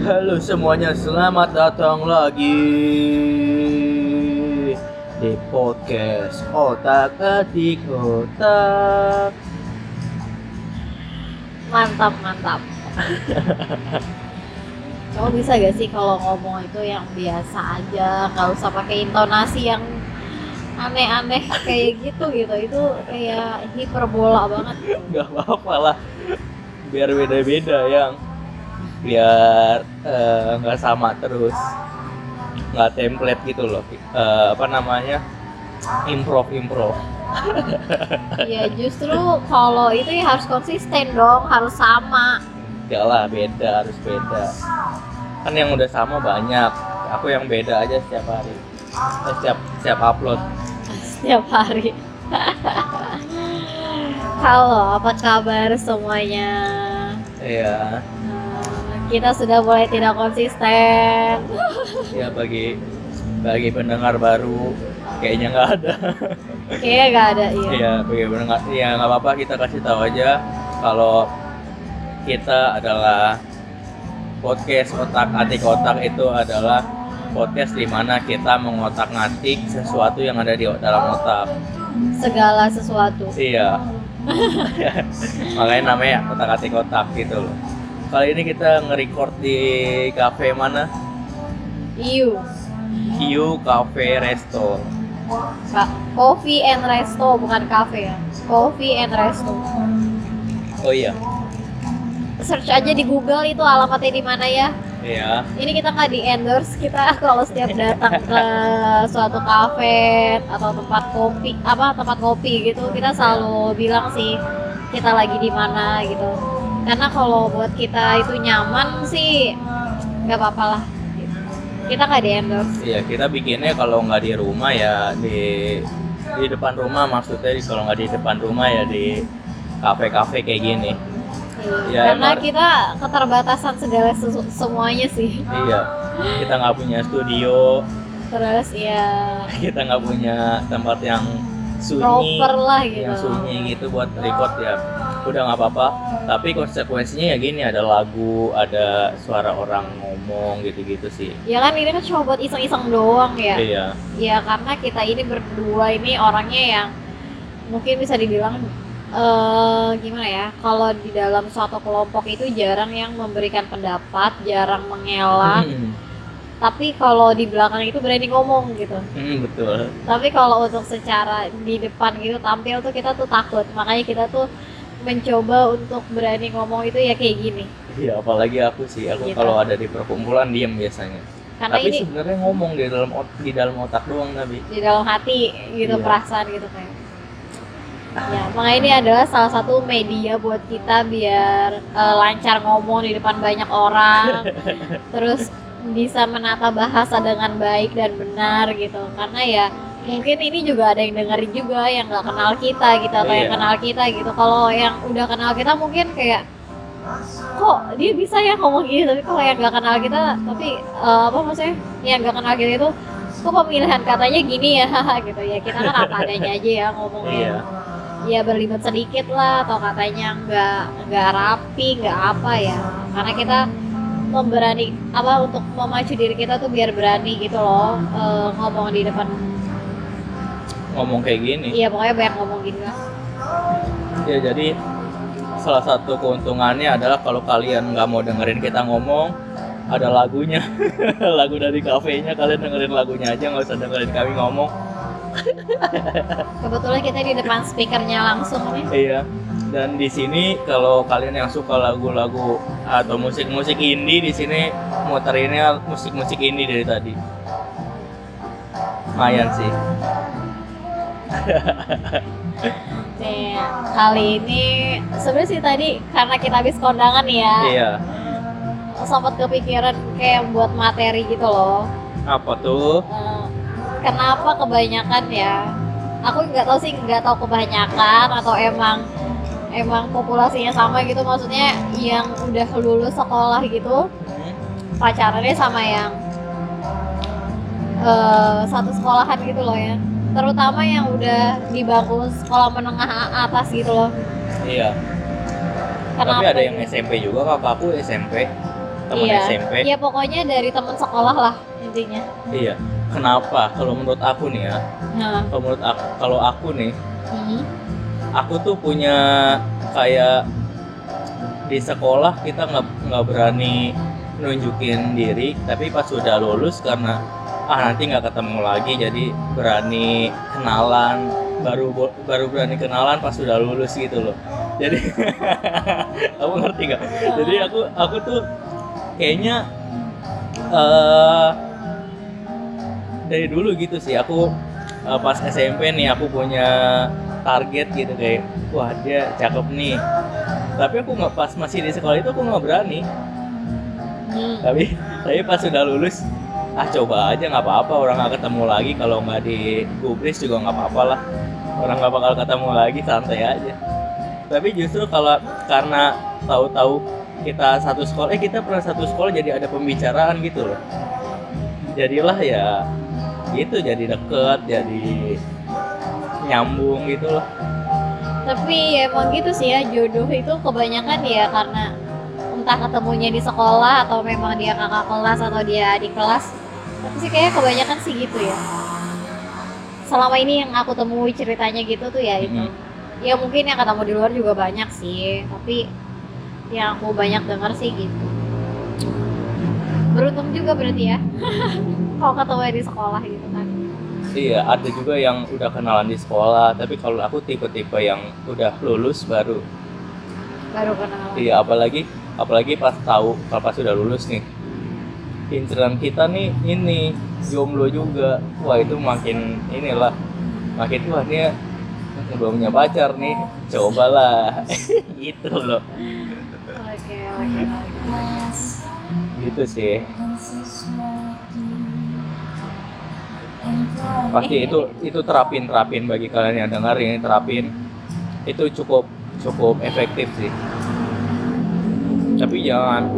Halo semuanya, selamat datang lagi di podcast Otak Atik Otak. Mantap, mantap. Kamu bisa gak sih kalau ngomong itu yang biasa aja, nggak usah pakai intonasi yang aneh-aneh kayak gitu gitu. Itu kayak hiperbola banget. Gak apa-apa lah, biar beda-beda yang biar eh, nggak sama terus, nggak template gitu loh. Eh, apa namanya? Improv improv. Ya justru kalau itu ya harus konsisten dong, harus sama. Enggak lah, beda harus beda. Kan yang udah sama banyak. Aku yang beda aja setiap hari. Eh, Setiap setiap upload. setiap hari. Halo, apa kabar semuanya? Iya. Kita sudah mulai tidak konsisten. Ya bagi bagi pendengar baru kayaknya nggak ada. Kayaknya gak ada, iya. Iya, bagi pendengar ya nggak apa-apa kita kasih tahu aja kalau kita adalah podcast otak atik otak itu adalah podcast di mana kita mengotak-ngatik sesuatu yang ada di dalam otak. Segala sesuatu. Iya. Makanya namanya otak atik otak gitu loh. Kali ini kita nge-record di cafe mana? Iu. Q Cafe Resto. Coffee and Resto bukan cafe ya. Coffee and Resto. Oh iya. Search aja di Google itu alamatnya di mana ya. Iya. Ini kita nggak di endorse kita kalau setiap datang ke suatu kafe atau tempat kopi apa tempat kopi gitu kita selalu bilang sih kita lagi di mana gitu. Karena kalau buat kita itu nyaman sih nggak apa-apa lah. gitu. Kita nggak di endorse. Iya, kita bikinnya kalau nggak di rumah ya di di depan rumah maksudnya di- kalau nggak di depan rumah ya di kafe-kafe kayak gini. Ya, Karena emang- kita keterbatasan segala sesu- semuanya sih. Iya. Kita nggak punya studio, Terus ya kita nggak punya tempat yang sunyi, proper lah gitu. yang sunyi gitu buat record ya. Udah nggak apa-apa. Tapi konsekuensinya ya gini, ada lagu, ada suara orang ngomong gitu-gitu sih. Ya kan ini kan cuma buat iseng-iseng doang ya. Iya. Ya karena kita ini berdua ini orangnya yang mungkin bisa dibilang eh gimana ya? Kalau di dalam suatu kelompok itu jarang yang memberikan pendapat, jarang mengelak. Hmm, Tapi kalau di belakang itu berani ngomong gitu. hmm, betul. Tapi kalau untuk secara di depan gitu tampil tuh kita tuh takut. Makanya kita tuh mencoba untuk berani ngomong itu ya kayak gini. Iya, apalagi aku sih. Aku Gitu. kalau ada di perkumpulan diem biasanya. Karena tapi ini sebenarnya ngomong di dalam ot- di dalam otak doang tapi di dalam hati gitu Iya. perasaan gitu kayak ya makanya ini adalah salah satu media buat kita biar eh, lancar ngomong di depan banyak orang terus bisa menata bahasa dengan baik dan benar gitu karena ya mungkin ini juga ada yang dengerin juga yang nggak kenal kita gitu atau yang Iya. kenal kita gitu. Kalau yang udah kenal kita mungkin kayak kok dia bisa ya ngomong gitu tapi kalau yang nggak kenal kita tapi eh, apa maksudnya? Yang nggak kenal kita itu kok pemilihan katanya gini ya? Gitu. Ya kita kan apa adanya aja ya ngomongnya. Iya. Ya berlibat sedikit lah atau katanya nggak nggak rapi nggak apa ya. Karena kita memberani apa untuk memacu diri kita tuh biar berani gitu loh eh, ngomong di depan ngomong kayak gini. Iya pokoknya banyak ngomong gini lah. Ya jadi salah satu keuntungannya adalah kalau kalian nggak mau dengerin kita ngomong ada lagunya. Lagu dari kafenya kalian dengerin lagunya aja nggak usah dengerin kami ngomong. Kebetulan kita di depan speakernya langsung nih iya dan di sini kalau kalian yang suka lagu-lagu atau musik-musik indie di sini muterinnya musik-musik indie dari tadi. Lumayan sih Nih, kali ini sebenarnya sih tadi karena kita habis kondangan ya iya. sempat kepikiran kayak buat materi gitu loh. Apa tuh? Eh, kenapa kebanyakan ya? Aku nggak tahu sih nggak tahu kebanyakan atau emang emang populasinya sama gitu. Maksudnya yang udah lulus sekolah gitu pacarannya sama yang eh, satu sekolahan gitu loh ya terutama yang udah di bangku sekolah menengah atas gitu loh iya kenapa tapi ada yang? SMP juga kakakku SMP teman iya. SMP. Iya pokoknya dari teman sekolah lah intinya. Iya. Kenapa? Kalau menurut aku nih ya, Nah, kalau menurut aku, kalau aku nih, hmm. aku tuh punya kayak di sekolah kita nggak nggak berani nunjukin diri, tapi pas sudah lulus karena ah nanti nggak ketemu lagi, jadi berani kenalan, baru baru berani kenalan pas sudah lulus gitu loh. Jadi kamu ngerti nggak? Jadi aku aku tuh kayaknya eh dari dulu gitu sih aku eh, pas SMP nih aku punya target gitu kayak wah dia cakep nih tapi aku nggak pas masih di sekolah itu aku nggak berani Hmm. tapi tapi pas sudah lulus ah coba aja nggak apa-apa. Orang nggak ketemu lagi. Kalau nggak di gubris juga nggak apa-apa lah. Orang nggak bakal ketemu lagi santai aja. Tapi justru kalau karena tahu-tahu kita satu sekolah eh kita pernah satu sekolah jadi ada pembicaraan gitu loh. Jadilah ya gitu jadi deket jadi nyambung gitu loh. Tapi ya emang gitu sih ya jodoh itu kebanyakan ya karena entah ketemunya di sekolah atau memang dia kakak kelas atau dia di kelas. Tapi sih kayak kebanyakan sih gitu ya. Selama ini yang aku temui ceritanya gitu tuh ya itu. Mhm. Ya mungkin yang ketemu di luar juga banyak sih, tapi yang aku banyak dengar sih gitu. Beruntung juga berarti ya. Kalau ketemu di sekolah gitu kan. Iya, ada juga yang udah kenalan di sekolah, tapi kalau aku tipe-tipe yang udah lulus baru. Baru kenal. Iya, apalagi apalagi pas tahu kalau pas sudah lulus nih. Inceran kita nih ini jomblo juga. Wah, itu makin inilah makin wah dia belum punya pacar nih. Cobalah. gitu loh. Oke, oke, oke. Gitu sih. Pasti itu itu terapin terapin bagi kalian yang dengar ini terapin. Itu cukup cukup efektif sih. Tapi jangan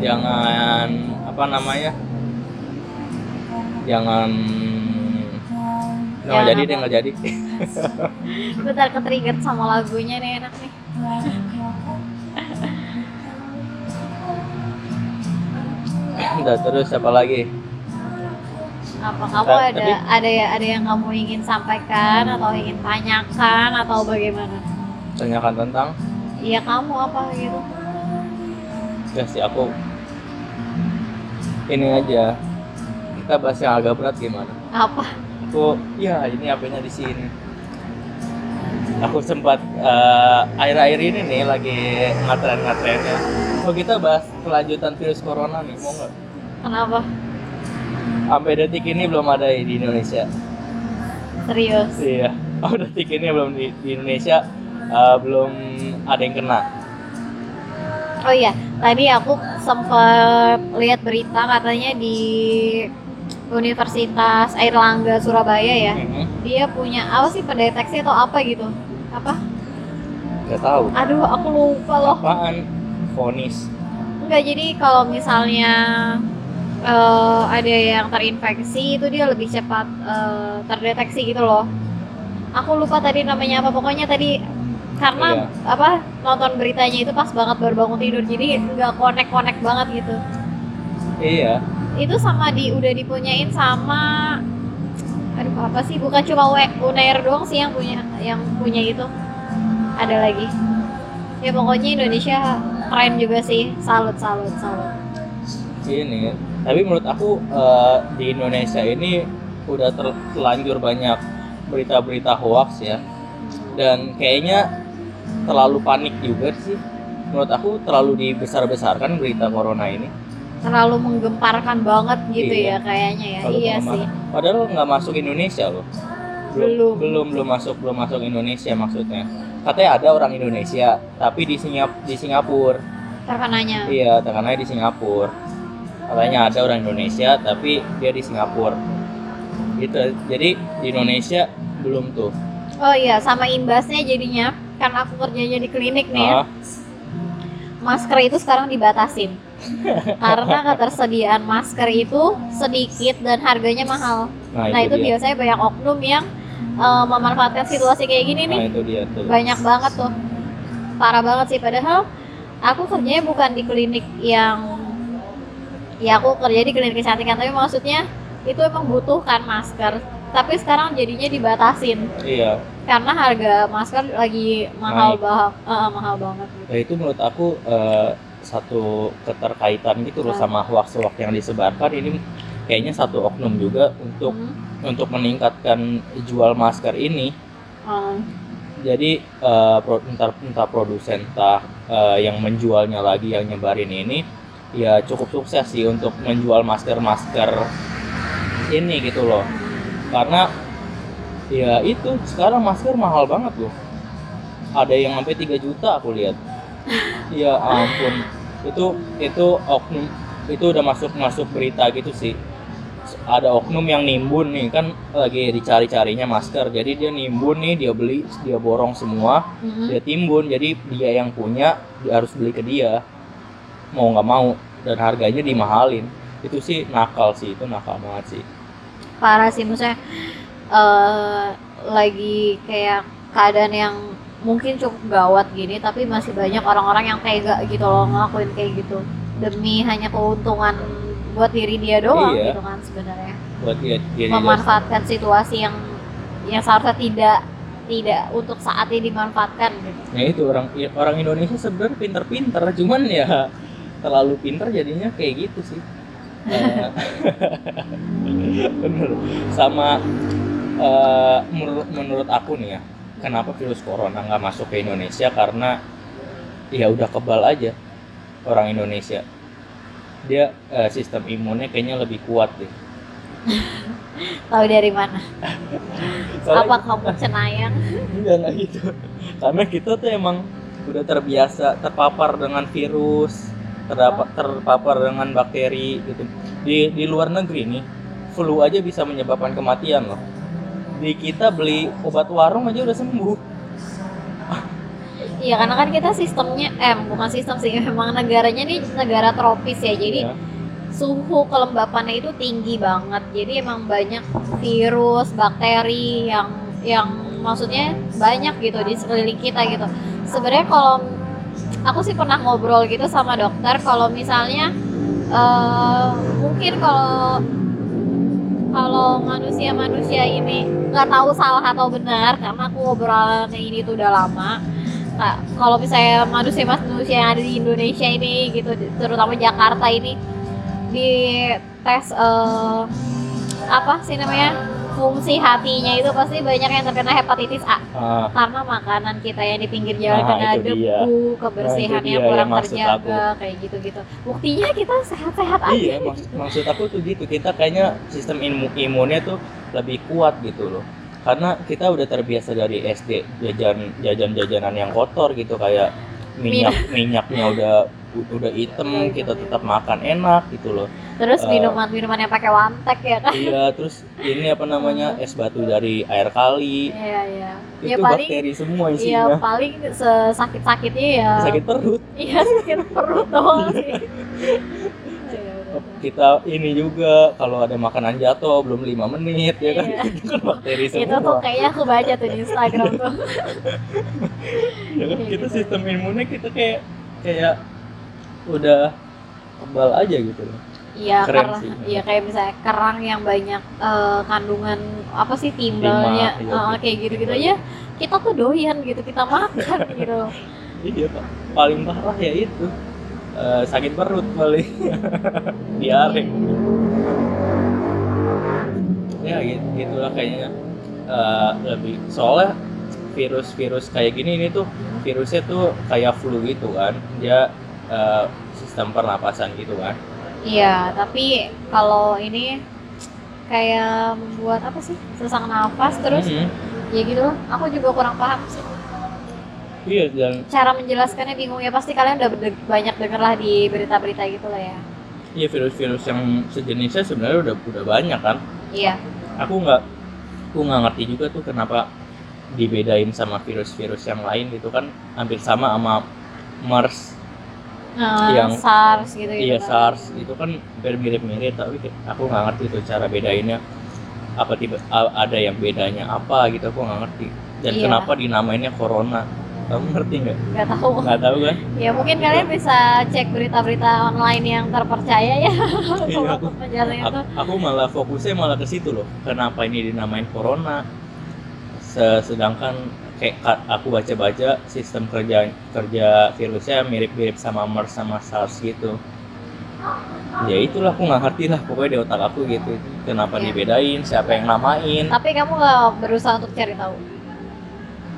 jangan apa namanya? Jangan nggak jadi apa? deh nggak jadi. Bentar ke-trigger sama lagunya nih enak nih. Udah terus apa lagi? Apa kamu ada ada ya ada yang kamu ingin sampaikan atau ingin tanyakan atau bagaimana? Tanyakan tentang Iya kamu apa gitu? ya sih aku ini aja kita bahas yang agak berat gimana? Apa? aku ya ini HP-nya di sini aku sempat eh, akhir-akhir ini nih lagi ngatren ngatrennya oh kita bahas kelanjutan virus corona nih mau nggak Kenapa? sampai detik ini belum ada di Indonesia Serius? iya oh detik ini belum di, di Indonesia eh, belum ada yang kena Oh iya, tadi aku sempat lihat berita katanya di Universitas Airlangga Surabaya ya. Mhm. Dia punya apa sih pendeteksi atau apa gitu? Apa? nggak tahu Aduh, aku lupa loh. apaan vonis Enggak, jadi kalau misalnya eh, ada yang terinfeksi itu dia lebih cepat eh, terdeteksi gitu loh. Aku lupa tadi namanya apa. Pokoknya tadi karena Iya. apa nonton beritanya itu pas banget baru bangun tidur jadi nggak connect connect banget gitu. iya. Itu sama di udah dipunyain sama aduh apa sih bukan cuma Unair doang sih yang punya yang punya itu. Ada lagi. Ya pokoknya Indonesia keren juga sih. Salut salut salut. Ini tapi menurut aku eh, di Indonesia ini udah ter- terlanjur banyak berita-berita hoax ya. Dan kayaknya terlalu panik juga sih. Menurut aku terlalu dibesar-besarkan berita corona ini. Terlalu menggemparkan banget gitu Iya. ya kayaknya ya. Terlalu iya sih. Padahal nggak masuk Indonesia loh. Belum. belum belum masuk belum masuk Indonesia maksudnya. Katanya ada orang Indonesia tapi di Singap di Singapura. Terkenanya. Iya tekanannya di Singapura. Katanya ada orang Indonesia tapi dia di Singapura. Gitu. Jadi di Indonesia belum tuh. Oh iya sama imbasnya jadinya karena aku kerjanya di klinik nih ya Ah, masker itu sekarang dibatasin. Karena ketersediaan masker itu sedikit dan harganya mahal. Nah, nah, itu, dia. biasanya banyak oknum yang eh, memanfaatkan situasi kayak gini nih. Nah itu dia tuh. Banyak banget tuh. Parah banget sih. Padahal aku kerjanya bukan di klinik yang ya aku kerja di klinik kecantikan tapi maksudnya itu emang butuh kan masker tapi sekarang jadinya dibatasin. Iya. Karena harga masker lagi mahal banget mahal banget. Gitu. ya itu menurut aku eh, satu keterkaitan gitu loh sama hoax-hoax yang disebarkan. Ini kayaknya satu oknum juga untuk Hmm. untuk meningkatkan jual masker ini. Hmm. jadi eh, pro- entah entah produsen entah eh, yang menjualnya lagi yang nyebarin ini ya cukup sukses sih untuk menjual masker-masker ini gitu loh karena ya itu sekarang masker mahal banget loh ada yang sampai 3 juta aku lihat. Ya ampun. Itu itu oknum itu udah masuk masuk berita gitu sih. Ada oknum yang nimbun nih kan lagi dicari-carinya masker. Jadi dia nimbun nih dia beli dia borong semua Mhm. dia timbun. Jadi dia yang punya dia harus beli ke dia. Mau nggak mau. Dan harganya dimahalin. Itu sih nakal sih itu nakal banget sih parah sih maksudnya eh lagi kayak keadaan yang mungkin cukup gawat gini tapi masih banyak orang-orang yang tega gitu loh ngelakuin kayak gitu demi hanya keuntungan buat diri dia doang Iya. gitu kan sebenarnya buat dia dia memanfaatkan situasi yang yang seharusnya tidak tidak untuk saat ini dimanfaatkan gitu. ya itu orang orang Indonesia sebenarnya pinter-pinter cuman ya terlalu pinter jadinya kayak gitu sih bener sama eh, menurut menurut aku nih ya kenapa virus corona nggak masuk ke Indonesia karena ya udah kebal aja orang Indonesia dia eh, sistem imunnya kayaknya lebih kuat deh Tahu dari mana? Soalnya- Apa kamu cenayang? Enggak, enggak gitu. Karena kita tuh emang udah terbiasa terpapar dengan virus, terdapat terpapar dengan bakteri gitu. Di di luar negeri nih, flu aja bisa menyebabkan kematian loh. Di kita beli obat warung aja udah sembuh. Iya karena kan kita sistemnya, eh bukan sistem sih, memang negaranya nih negara tropis ya, jadi Ya. suhu kelembapannya itu tinggi banget. Jadi emang banyak virus, bakteri yang yang maksudnya banyak gitu di sekeliling kita gitu. Sebenarnya kalau aku sih pernah ngobrol gitu sama dokter kalau misalnya eh, mungkin kalau kalau manusia-manusia ini nggak tahu salah atau benar karena aku ngobrolannya ini tuh udah lama kalau misalnya manusia-manusia yang ada di Indonesia ini gitu terutama Jakarta ini di tes eh, apa sih namanya fungsi hatinya itu pasti banyak yang terkena hepatitis A Ah, karena makanan kita yang di pinggir jalan Nah, kena dia. debu kebersihan Nah, kurang terjaga kayak gitu-gitu buktinya kita sehat-sehat aja iya, maksud, maksud aku tuh gitu. Kita kayaknya sistem imu- imunnya tuh lebih kuat gitu loh. Karena kita udah terbiasa dari SD jajan jajan-jajanan yang kotor gitu kayak minyak minyaknya udah udah hitam kita tetap makan enak gitu loh. Terus Eh. minuman-minuman yang pakai wantek ya. kan iya terus ini apa namanya es batu dari air kali. Iya iya. Itu ya paling bakteri semua iya isinya paling sakit-sakitnya ya sakit perut. Iya sakit perut doang sih. Iya, udah. kita ini juga kalau ada makanan jatuh belum lima menit ya kan? Iya. itu kan bakteri itu tuh semua kayaknya aku baca tuh di Instagram tuh. Ya kan kita sistem imunnya kita kayak kayak udah kebal aja gitu. Loh Iya, karena iya kayak misalnya kerang yang banyak eh, kandungan apa sih timbalnya iya. eh, kayak gitu-gitu aja kita tuh doyan gitu kita makan gitu. Iya pak. Paling parah ya itu. Eh, sakit perut paling. Diare. Ya gitu gitulah kayaknya. Eh, lebih soalnya virus-virus kayak gini ini tuh virusnya tuh kayak flu gitu kan. Dia eh, sistem pernapasan gitu kan? Iya tapi kalau ini kayak membuat apa sih? Sesak nafas terus Mhm. ya gitu. Loh aku juga kurang paham sih. Iya dan cara menjelaskannya bingung ya. Pasti kalian udah banyak denger lah di berita-berita gitu lah ya. Iya virus-virus yang sejenisnya sebenarnya udah udah banyak kan? Iya. Aku nggak aku nggak ngerti juga tuh kenapa dibedain sama virus-virus yang lain gitu kan? Hampir sama sama MERS Nah, Yang- SARS gitu gitu iya SARS itu kan hampir mirip-mirip tapi aku nggak ngerti tuh cara bedainnya. Apa tiba ada yang bedanya apa gitu aku nggak ngerti. Dan Iya. kenapa dinamainnya corona? Kamu ngerti nggak? Nggak tahu. Nggak tahu kan? Ya mungkin kalian bisa cek berita-berita online yang terpercaya ya. Iya, aku- itu aku, aku malah fokusnya malah ke situ loh. Kenapa ini dinamain corona? Se- sedangkan kayak ka- aku baca-baca sistem kerja kerja virusnya mirip-mirip sama MERS sama SARS gitu. Ya itulah aku nggak ngerti lah pokoknya di otak aku gitu. Kenapa Iya. dibedain siapa yang namain? Tapi kamu nggak berusaha untuk cari tahu?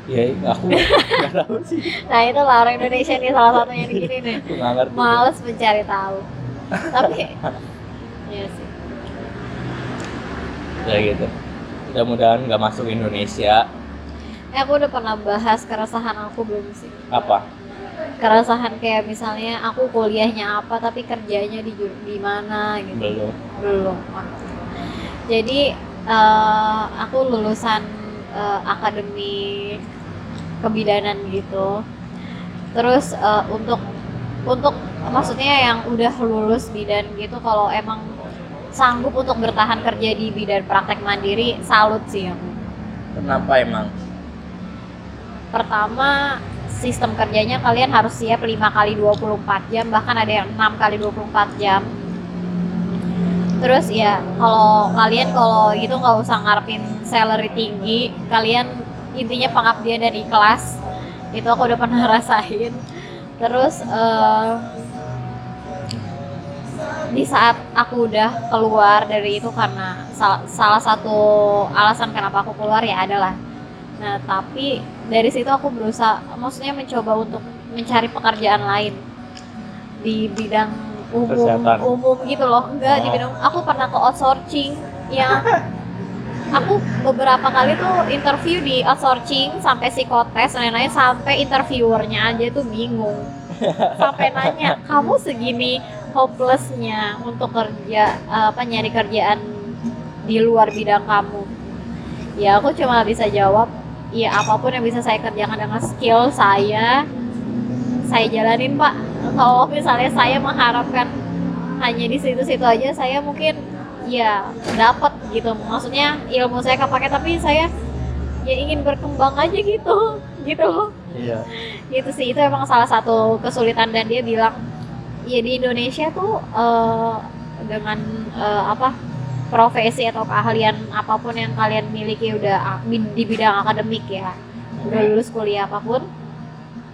Ya aku nggak tahu sih. Nah itu lah orang Indonesia nih salah satunya di sini nih. Aku nggak ngerti. Males mencari tahu. Tapi ya sih. Ya gitu. Mudah-mudahan nggak masuk Indonesia eh, aku udah pernah bahas keresahan aku belum sih? Apa? Keresahan kayak misalnya aku kuliahnya apa tapi kerjanya di di mana gitu. Belum. Belum. Jadi eh, aku lulusan eh, akademi kebidanan gitu. Terus eh, untuk untuk maksudnya yang udah lulus bidan gitu kalau emang sanggup untuk bertahan kerja di bidan praktek mandiri salut sih aku. Kenapa emang pertama sistem kerjanya kalian harus siap 5 kali 24 jam bahkan ada yang 6 kali 24 jam. Terus ya kalau kalian kalau gitu nggak usah ngarepin salary tinggi kalian intinya pengabdian dan ikhlas itu aku udah pernah rasain. Terus eh, di saat aku udah keluar dari itu karena sal- salah satu alasan kenapa aku keluar ya adalah Nah, tapi dari situ aku berusaha, maksudnya mencoba untuk mencari pekerjaan lain di bidang umum, Kesehatan. umum gitu loh. Enggak di Oh. bidang. Aku pernah ke outsourcing yang aku beberapa kali tuh interview di outsourcing sampai psikotes dan lain-lain sampai interviewernya aja tuh bingung sampai nanya kamu segini hopelessnya untuk kerja apa nyari kerjaan di luar bidang kamu ya aku cuma bisa jawab ya apa pun yang bisa saya kerjakan dengan skill saya saya jalanin pak. Kalau misalnya saya mengharapkan hanya di situ-situ aja saya mungkin ya dapat gitu. Maksudnya ilmu saya kepake tapi saya ya ingin berkembang aja gitu gitu iya. Gitu sih itu emang salah satu kesulitan. Dan dia bilang ya di Indonesia tuh eh, dengan eh, apa profesi atau keahlian apa pun yang kalian miliki udah a- di bidang akademik ya udah lulus kuliah apa pun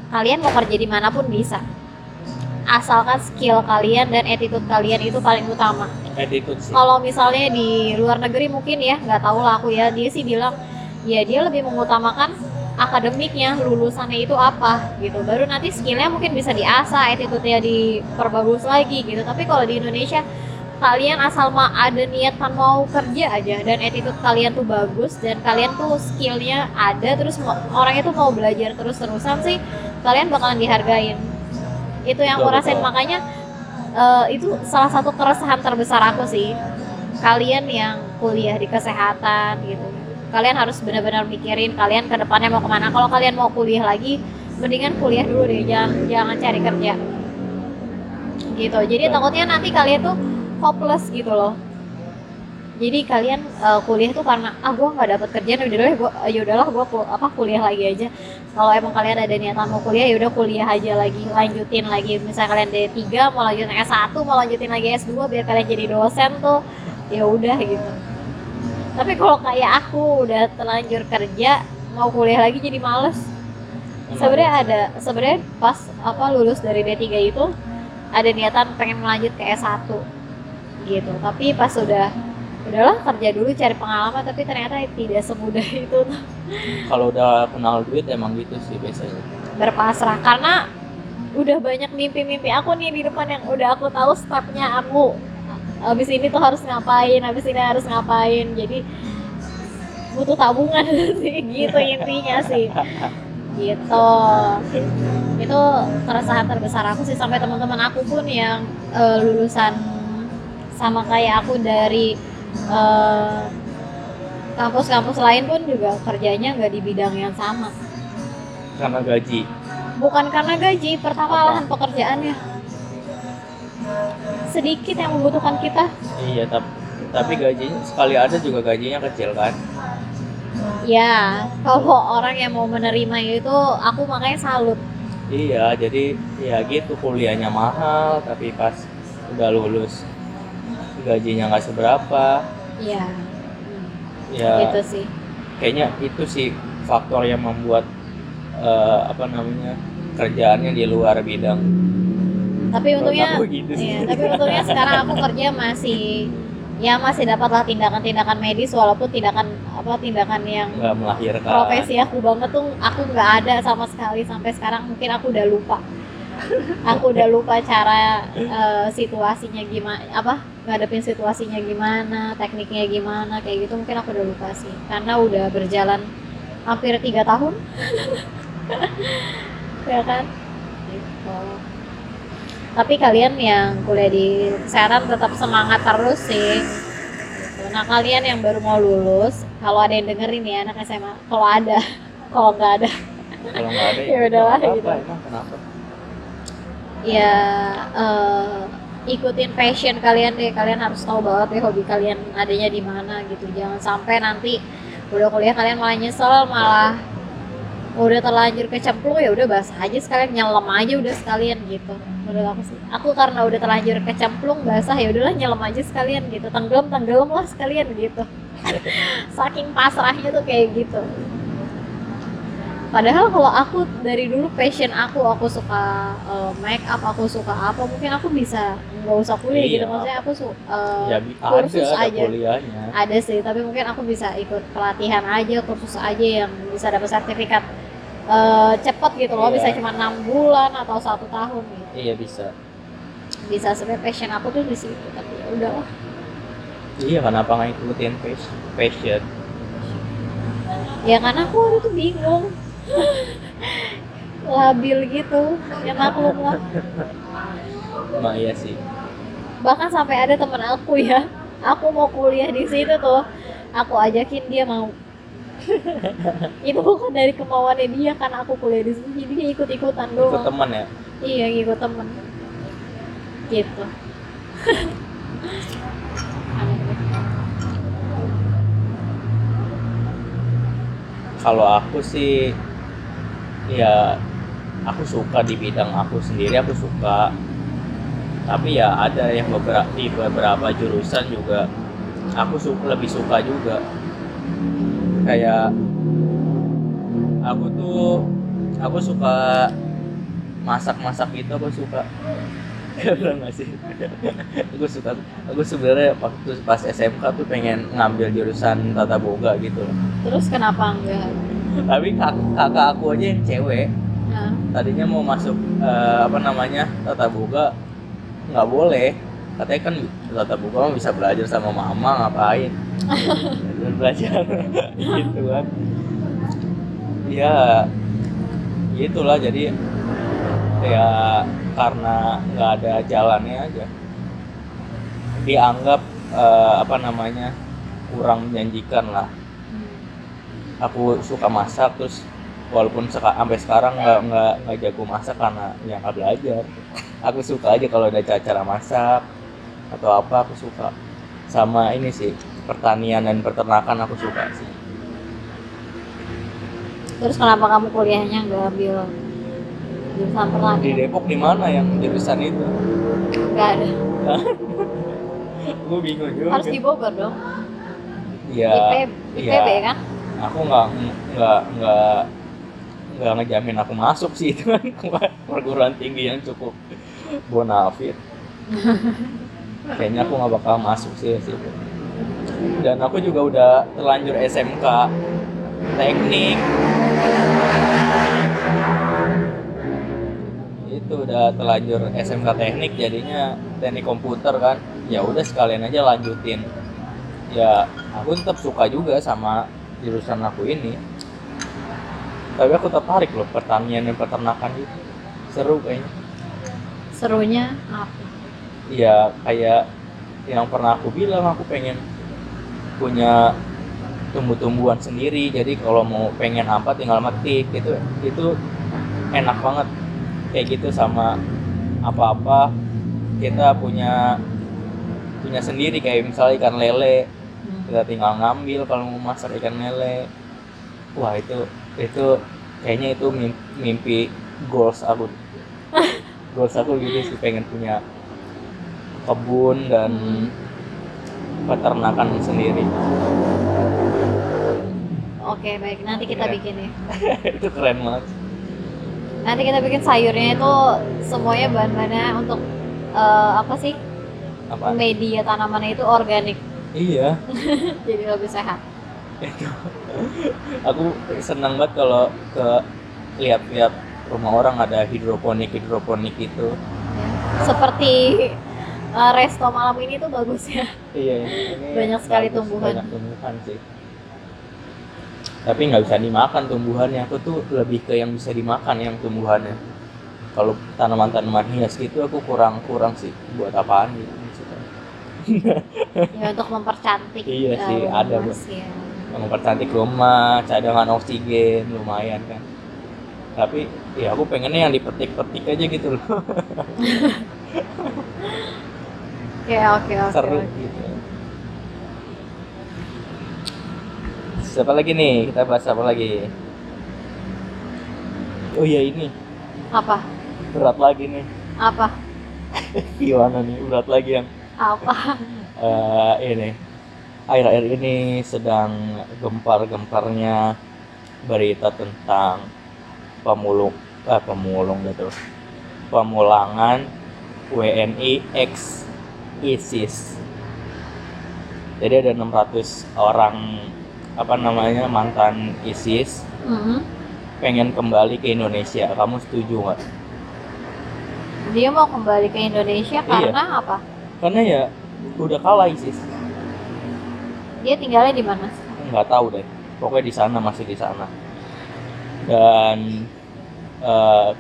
kalian mau kerja di mana pun bisa. Asalkan skill kalian dan attitude kalian itu paling utama. Kalau misalnya di luar negeri mungkin ya nggak tahu lah aku ya dia sih bilang ya dia lebih mengutamakan akademiknya lulusannya itu apa gitu. Baru nanti skillnya mungkin bisa diasah attitude-nya diperbagus lagi gitu. Tapi kalau di Indonesia kalian asal ma ada niatan mau kerja aja dan attitude kalian tuh bagus dan kalian tuh skillnya ada terus mau- orang itu mau belajar terus terusan sih kalian bakalan dihargain. Itu yang aku rasain. makanya eh, itu salah satu keresahan terbesar aku sih. Kalian yang kuliah di kesehatan gitu. Kalian harus benar-benar mikirin kalian ke depannya mau ke mana. Kalau kalian mau kuliah lagi mendingan kuliah dulu deh. Jangan jangan cari kerja. Gitu. Jadi takutnya nanti kalian tuh hopeless gitu loh. Jadi kalian eh, kuliah tuh karena ah gue nggak dapet kerjaan udah deh gua ya udahlah gue apa kuliah lagi aja. Kalau emang kalian ada niatan mau kuliah ya udah kuliah aja lagi lanjutin lagi. Misalnya kalian D3 mau lanjutin S1 mau lanjutin lagi S2 biar kalian jadi dosen tuh ya udah gitu. Tapi kalau kayak aku udah terlanjur kerja mau kuliah lagi jadi males. Sebenarnya ada sebenarnya pas apa lulus dari D3 itu ada niatan pengen melanjut ke S1 gitu. Tapi pas udah udahlah kerja dulu cari pengalaman tapi ternyata tidak semudah itu. Kalau udah kenal duit emang gitu sih biasanya. Berpasrah karena udah banyak mimpi-mimpi aku nih di depan yang udah aku tahu stepnya aku. Abis ini tuh harus ngapain abis ini harus ngapain. Jadi butuh tabungan sih gitu intinya sih. Gitu. Itu keresahan terbesar aku sih sampai teman-teman aku pun yang eh, lulusan sama kayak aku dari eh, kampus-kampus lain pun juga kerjanya nggak di bidang yang sama. Karena gaji? Bukan karena gaji pertama Apa? lahan pekerjaannya. Sedikit yang membutuhkan kita. Iya tapi tapi gajinya sekali ada juga gajinya kecil kan? Ya kalau orang yang mau menerima itu aku makanya salut. Iya jadi ya gitu kuliahnya mahal tapi pas udah lulus gajinya nggak seberapa. Ya ya gitu sih. kayaknya itu sih faktor yang membuat eh, apa namanya kerjaannya di luar bidang. Tapi untungnya gitu iya, tapi untungnya sekarang aku kerja masih ya masih dapatlah tindakan-tindakan medis walaupun tindakan apa tindakan yang nggak melahirkan. profesi aku banget tuh aku nggak ada sama sekali sampai sekarang. Mungkin aku udah lupa aku udah lupa cara eh, situasinya gimana apa ngadepin situasinya gimana tekniknya gimana kayak gitu mungkin aku udah lupa sih karena udah berjalan hampir tiga tahun ya kan gitu. tapi kalian yang kuliah di kesehatan tetap semangat terus sih Gitu. nah kalian yang baru mau lulus kalau ada yang dengerin ya anak SMA kalau ada kalau nggak ada kalau nggak ada Ya udahlah, nggak gitu. emang kenapa ya eh, ikutin passion kalian deh. Kalian harus tahu banget deh hobi kalian adanya di mana gitu. Jangan sampai nanti udah kuliah kalian malah nyesel malah udah terlanjur kecemplung ya udah basah aja sekalian nyelam aja udah sekalian gitu. Menurut aku sih. Aku karena udah terlanjur kecemplung basah ya udahlah nyelam aja sekalian gitu. Tenggelam tenggelam lah sekalian gitu. Saking pasrahnya tuh kayak gitu Padahal kalau aku dari dulu passion aku, aku suka eh, make up, aku suka apa, mungkin aku bisa nggak usah kuliah gitu. Iya. Maksudnya aku su eh, ya kursus ada, ada aja. kuliahnya ada sih, tapi mungkin aku bisa ikut pelatihan aja, kursus aja yang bisa dapat sertifikat eh, cepet gitu loh, Iya. bisa cuma enam bulan atau satu tahun gitu. iya bisa Bisa sebenarnya passion aku tuh di situ, tapi ya udahlah. iya kenapa nggak ikutin passion Ya karena aku waktu itu bingung. Labil gitu, ya maklum lah. emang iya sih. Bahkan sampai ada temen aku ya aku mau kuliah di situ tuh. Aku ajakin dia mau. Itu bukan dari kemauannya dia kan aku kuliah di situ jadi dia ikut ikutan ikut doang teman ya? Iya ikut temen. Gitu. Kalau aku sih ya aku suka di bidang aku sendiri aku suka. Tapi ya ada yang beberapa di beberapa jurusan juga aku suka lebih suka juga. Kayak aku tuh aku suka masak-masak gitu aku suka. Nggak sih? aku suka aku sebenarnya waktu pas SMK tuh pengen ngambil jurusan tata boga gitu. Terus kenapa enggak tapi kak, kakak aku aja yang cewek. Nah, tadinya mau masuk eh, apa namanya tata boga nggak boleh. Katanya kan tata boga mah bisa belajar sama mama ngapain? Belajar belajar. Gitu kan. Ya gitulah. Jadi ya karena nggak ada jalannya aja dianggap eh, apa namanya kurang menjanjikan lah aku suka masak terus walaupun seka- sampai sekarang nggak nggak nggak jago masak karena ya nggak belajar. Aku suka aja kalau ada cara masak atau apa aku suka. Sama ini sih pertanian dan peternakan aku suka sih. Terus kenapa kamu kuliahnya nggak ambil jurusan di pertanian Depok di mana yang jurusan itu? Nggak ada. Gue bingung juga. Harus di Bogor dong. Ya IP, IPB iya. kan aku nggak nggak nggak nggak ngejamin aku masuk sih itu kan perguruan tinggi yang cukup bonafit. Kayaknya aku nggak bakal masuk sih sih. Dan aku juga udah terlanjur SMK teknik. Itu udah terlanjur SMK teknik jadinya teknik komputer kan. Ya udah sekalian aja lanjutin. Ya aku tetap suka juga sama jurusan aku ini tapi aku tertarik loh pertanian dan peternakan itu seru kayaknya. Serunya apa? Ya kayak yang pernah aku bilang aku pengen punya tumbuh-tumbuhan sendiri. Jadi kalau mau pengen apa tinggal metik gitu. Itu enak banget. Kayak gitu sama apa-apa kita punya punya sendiri. Kayak misalnya ikan lele. Kita tinggal ngambil kalau mau masak ikan lele wah itu itu kayaknya itu mimpi, mimpi goals aku. Goals aku gitu sih pengen punya kebun dan peternakan sendiri. Oke baik. Nanti kita Iya. bikin ya. Itu keren banget. Nanti kita bikin sayurnya itu semuanya bahan-bahannya untuk eh, apa sih? Apa media tanamannya itu organik iya. Jadi lebih sehat. Itu. Aku senang banget kalau ke lihat-lihat rumah orang ada hidroponik hidroponik itu seperti eh, resto malam ini tuh bagus ya. Iya ini Banyak sekali bagus, tumbuhan. banyak tumbuhan sih. Tapi nggak bisa dimakan tumbuhannya. Aku tuh lebih ke yang bisa dimakan yang tumbuhannya. Kalau tanaman-tanaman hias gitu aku kurang kurang sih buat apaan gitu. Ya untuk mempercantik Iya sih, eh, ada, rumah sih ya. mempercantik rumah cadangan oksigen lumayan kan tapi ya aku pengennya yang dipetik-petik aja gitu loh Oke oke oke. seru oke. gitu siapa lagi nih kita bahas apa lagi oh iya ini Apa? berat lagi nih Apa? gimana nih berat lagi yang Apa? eh, ini akhir-akhir ini sedang gempar-gemparnya berita tentang pemulung eh, pemulung gitu pemulangan WNI ex ISIS jadi ada 600 orang apa namanya mantan ISIS Mm-mm. pengen kembali ke Indonesia kamu setuju nggak Dia mau kembali ke Indonesia Iya. karena apa? Karena ya udah kalah ISIS. Dia tinggalnya di mana? nggak tahu deh. Pokoknya di sana masih di sana. Dan eh,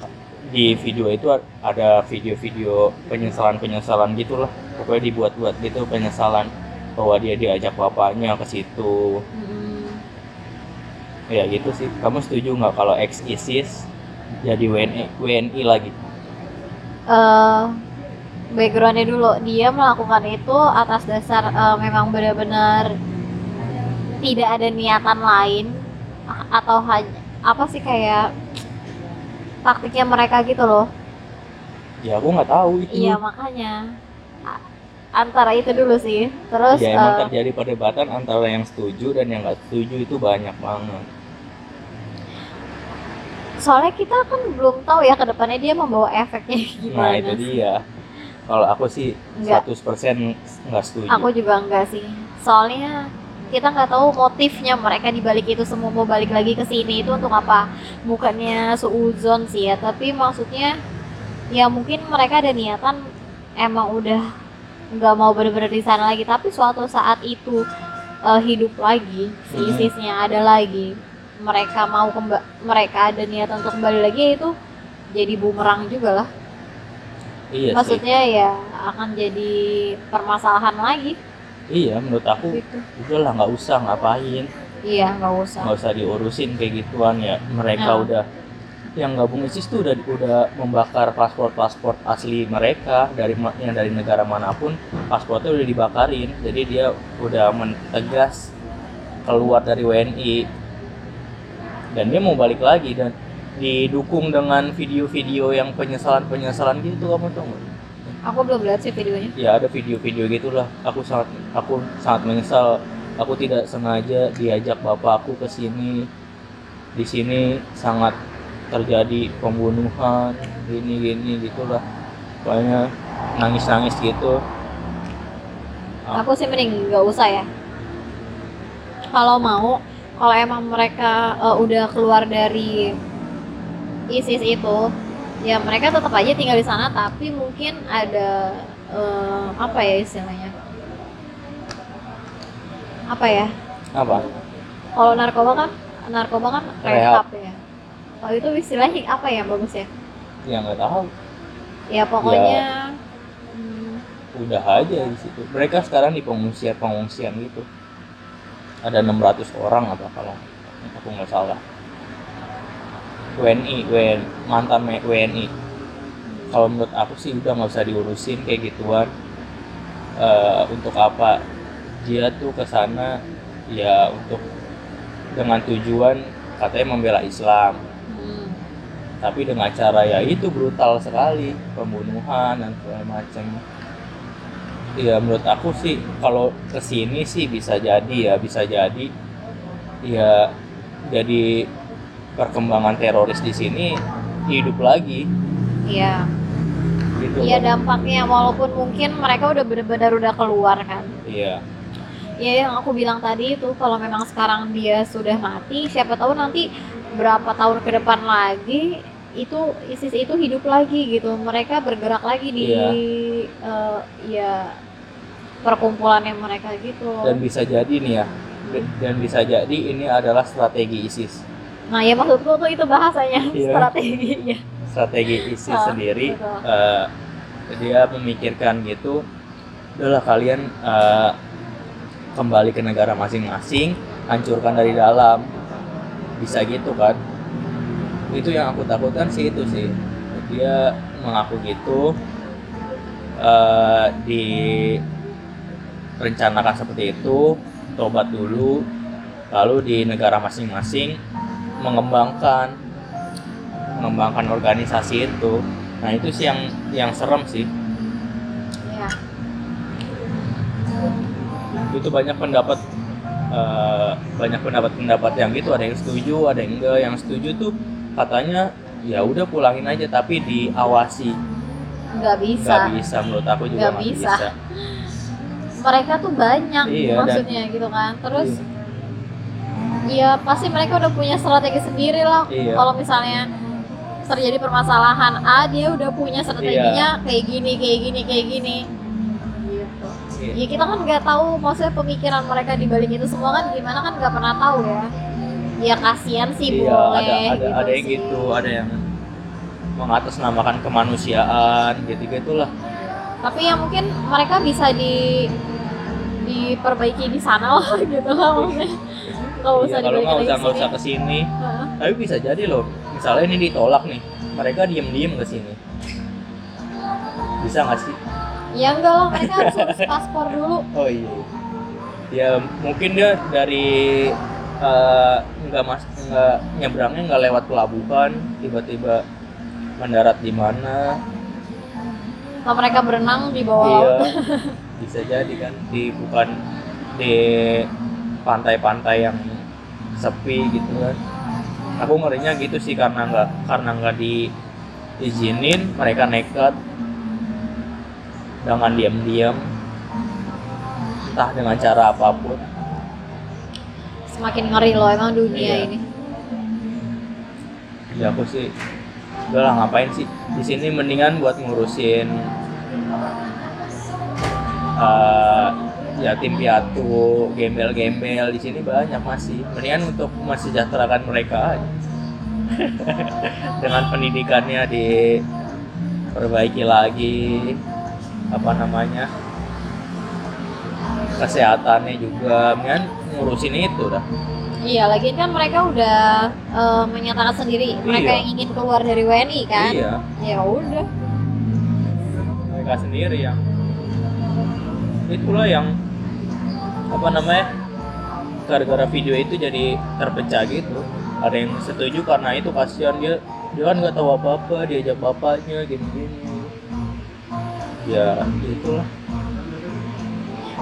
di video itu ada video-video penyesalan-penyesalan gitulah. Pokoknya dibuat-buat gitu penyesalan bahwa dia diajak bapaknya ke situ. Mm-mm. ya gitu sih. Kamu setuju nggak kalau ex ISIS jadi WNI WNI lagi? Eh backgroundnya dulu. Dia melakukan itu atas dasar eh, memang benar-benar tidak ada niatan lain atau hanya apa sih kayak taktiknya mereka gitu loh. Ya aku nggak tahu itu. Iya makanya. Antara itu dulu sih. Terus ya emang eh, terjadi perdebatan antara yang setuju dan yang nggak setuju itu banyak banget. Soalnya kita kan belum tahu ya ke depannya dia membawa efeknya nah gimana itu dia kalau aku sih Nggak. 100% nggak setuju Aku juga enggak sih. Soalnya kita nggak tahu motifnya mereka di balik itu semua mau balik lagi ke sini itu untuk apa? Bukannya suuzon sih ya, tapi maksudnya ya mungkin mereka ada niatan emang udah nggak mau bener-bener di sana lagi, tapi suatu saat itu eh, hidup lagi, si Hmm. ISISnya ada lagi, mereka mau kemba mereka ada niatan untuk kembali lagi ya itu jadi bumerang juga lah. Iya sih Maksudnya ya akan jadi permasalahan lagi iya menurut aku gitu. udahlah nggak usah ngapain Iya, nggak usah. nggak usah diurusin kayak gituan ya mereka Nah. udah yang gabung ISIS tuh udah udah membakar paspor-paspor asli mereka dari yang dari negara mana pun paspornya udah dibakarin jadi dia udah mentegas keluar dari WNI dan dia mau balik lagi dan didukung dengan video-video yang penyesalan-penyesalan gitu kamu tau nggak? Aku belum lihat sih videonya. ya ada video-video gitulah aku sangat aku sangat menyesal aku tidak sengaja diajak bapakku ke sini di sini sangat terjadi pembunuhan gini gini gitulah pokoknya nangis nangis gitu Ah. Aku sih mending nggak usah ya. Kalau mau, kalau emang mereka eh, udah keluar dari ISIS itu, ya mereka tetap aja tinggal di sana, tapi mungkin ada eh, apa ya istilahnya? Apa ya? apa Kalau narkoba kan, narkoba kan Rehab. rehab ya. Kalau itu istilahnya apa ya bagus ya? ya nggak tahu Ya pokoknya hmm, udah aja di situ mereka sekarang di pengungsian pengungsian gitu ada 600 orang apa kalau aku nggak salah WNI WN mantan WNI kalau menurut aku sih udah nggak usah diurusin kayak gituan. Eh, untuk apa? Dia tuh ke sana ya untuk dengan tujuan katanya membela Islam. Hmm. tapi dengan cara ya itu brutal sekali pembunuhan dan segala macam. Ya menurut aku sih kalau ke sini sih bisa jadi ya bisa jadi. Ya jadi perkembangan teroris di sini hidup lagi Iya. gitu Iya dampaknya walaupun mungkin mereka udah benar-benar udah keluar kan. iya Ya yang aku bilang tadi itu kalau memang sekarang dia sudah mati, siapa tahu nanti berapa tahun ke depan lagi itu ISIS itu hidup lagi gitu. Mereka bergerak lagi di Iya. eh, ya perkumpulannya mereka gitu. dan bisa jadi nih ya dan bisa jadi ini adalah strategi ISIS Nah ya maksudku tuh itu bahasanya Iya. strateginya. strategi ISIS Ah, sendiri betul. eh, dia memikirkan gitu udahlah kalian eh, kembali ke negara masing-masing hancurkan dari dalam bisa gitu kan itu yang aku takutkan sih itu sih dia mengaku gitu eh, direncanakan seperti itu tobat dulu lalu di negara masing-masing mengembangkan mengembangkan organisasi itu nah itu sih yang yang serem sih Ya. itu banyak pendapat eh, banyak pendapat-pendapat yang gitu ada yang setuju ada yang enggak yang setuju tuh katanya ya udah pulangin aja tapi diawasi Nggak bisa. nggak bisa menurut aku juga Nggak bisa. bisa, Mereka tuh banyak Iya, dan- maksudnya gitu kan. Terus ya pasti mereka udah punya strategi sendiri lah. Iya. Kalau misalnya terjadi permasalahan A, dia udah punya Iya. strateginya kayak gini, kayak gini, kayak gini. Gitu. Iya. Ya kita kan nggak tahu maksudnya pemikiran mereka di balik itu semua kan gimana kan nggak pernah tahu ya. Ya kasihan sih Iya, boleh ada ada gitu ada yang sih. gitu ada yang mengatasnamakan kemanusiaan gitu gitulah Tapi ya mungkin mereka bisa di diperbaiki di sana lah gitu lah maksudnya. Usah Iya, kalau nggak usah nggak sini. usah ke sini Heeh. tapi bisa jadi loh misalnya ini ditolak nih mereka diem diem ke sini bisa nggak sih Ya enggak lah, mereka harus urus paspor dulu. oh iya ya mungkin dia dari nggak mas nggak nyebrangnya nggak lewat pelabuhan tiba-tiba mendarat di mana Atau mereka berenang di bawah iya laut. bisa jadi kan di bukan di pantai-pantai yang sepi gitu kan. Aku ngerinya gitu sih karena nggak karena nggak diizinin mereka nekat. Dengan diam-diam. Entah dengan cara apa pun. Semakin ngeri loh emang dunia Iya. ini. ya aku sih udah lah ngapain sih? Di sini mendingan buat ngurusin eh, yatim piatu gembel-gembel di sini banyak masih mendingan untuk mensejahterakan mereka aja dengan pendidikannya diperbaiki lagi apa namanya kesehatannya juga mendingan ngurusin itu dah Iya, lagi kan mereka udah eh, menyatakan sendiri mereka Iya. yang ingin keluar dari WNI kan. iya Ya udah. mereka sendiri yang itulah yang apa namanya gara-gara video itu jadi terpecah gitu ada yang setuju karena itu kasihan dia dia kan nggak tahu apa apa diajak bapaknya gini-gini ya itulah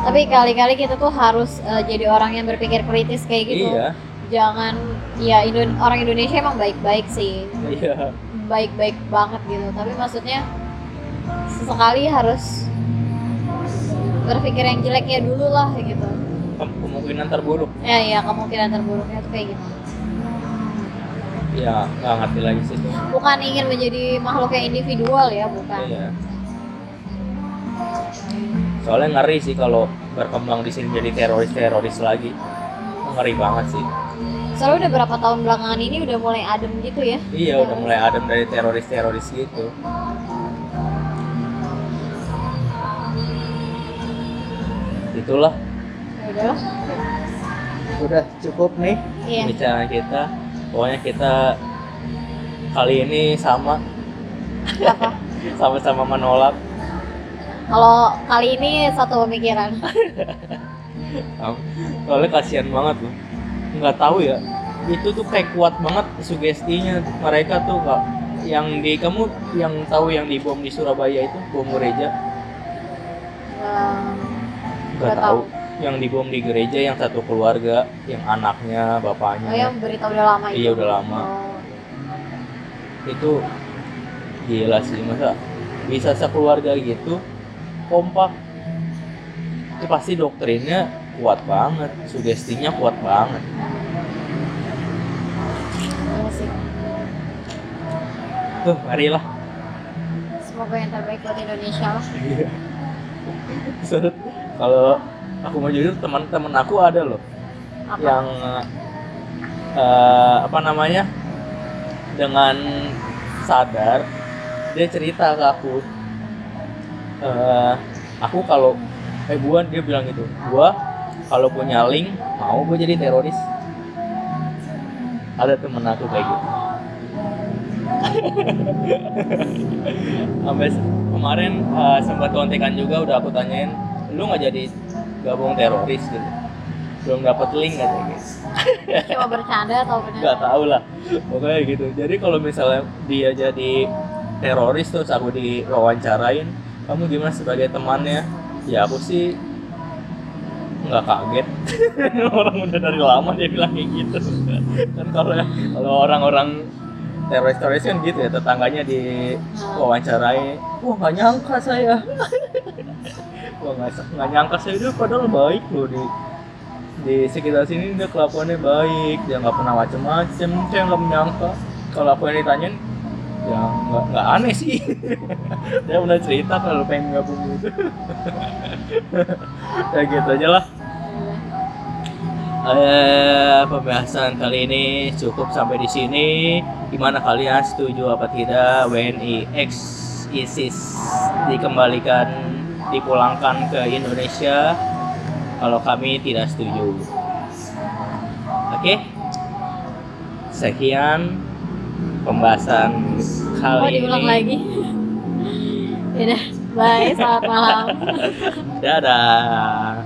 Tapi kali-kali kita tuh harus eh, jadi orang yang berpikir kritis kayak gitu. iya Jangan ya Indo- orang Indonesia emang baik-baik sih. iya Baik-baik banget gitu. Tapi maksudnya sesekali harus berpikir yang jeleknya dulu lah gitu. Kem- kemungkinan terburuk Ya ya kemungkinan terburuknya tuh kayak gitu. ya nggak ngerti lagi sih Bukan ingin menjadi makhluk yang individual ya, bukan. iya soalnya ngeri sih kalau berkembang di sini jadi teroris teroris lagi ngeri banget sih Soalnya udah berapa tahun belakangan ini udah mulai adem gitu ya. Iya udah mulai adem dari teroris-teroris gitu. Itulah Ya udahlah. udah cukup nih Iya. bicara kita. Pokoknya kita kali ini sama Apa? sama-sama menolak. Kalau kali ini satu pemikiran. Soalnya kasihan banget loh. Nggak tahu ya itu tuh kayak kuat banget sugestinya mereka tuh kak yang di kamu yang tahu yang di bom di Surabaya itu bom gereja nggak Nggak tahu yang di bom di gereja yang satu keluarga yang anaknya oh bapaknya yang berita udah lama itu? Iya, udah lama. Oh. itu gila sih masa bisa sekeluarga gitu kompak? Itu pasti doktrinnya kuat banget sugestinya kuat banget. Iya tuh marilah. Semoga yang terbaik buat Indonesia lah. Set. kalau aku mau jujur teman-teman aku ada loh. Apa? Yang eh, apa namanya? Dengan sadar dia cerita ke aku. Eh, aku kalau eh gua dia bilang gitu. Gua kalau punya link mau gue jadi teroris. Ada temen aku kayak gitu. Sampai kemarin eh, sempat kontekan juga udah aku tanyain lu nggak jadi gabung teroris gitu. Belum dapat link katanya guys cuma bercanda atau benar nggak tahu lah. Pokoknya gitu. Jadi kalau misalnya dia jadi teroris terus aku diwawancarain kamu gimana sebagai temannya? Ya aku sih nggak kaget. Orang udah dari lama dia bilang kayak gitu. Kan kalau kalau orang-orang teroris teroris kan gitu ya tetangganya diwawancarai wah nggak nyangka saya wah nggak nyangka saya dia padahal baik loh di di sekitar sini dia kelakuannya baik dia nggak pernah macem-macem saya nggak menyangka kalau aku yang ditanyain ya nggak nggak aneh sih. Dia pernah cerita kalau pengen gabung gitu. Ya gitu aja lah. Eh, pembahasan kali ini cukup sampai di sini. Gimana kalian? Setuju apa tidak? WNI X ISIS dikembalikan dipulangkan ke Indonesia? Kalau kami tidak setuju. Oke. Sekian pembahasan kali mau diulang ini. lagi Yaudah, bye, selamat malam. Dadah.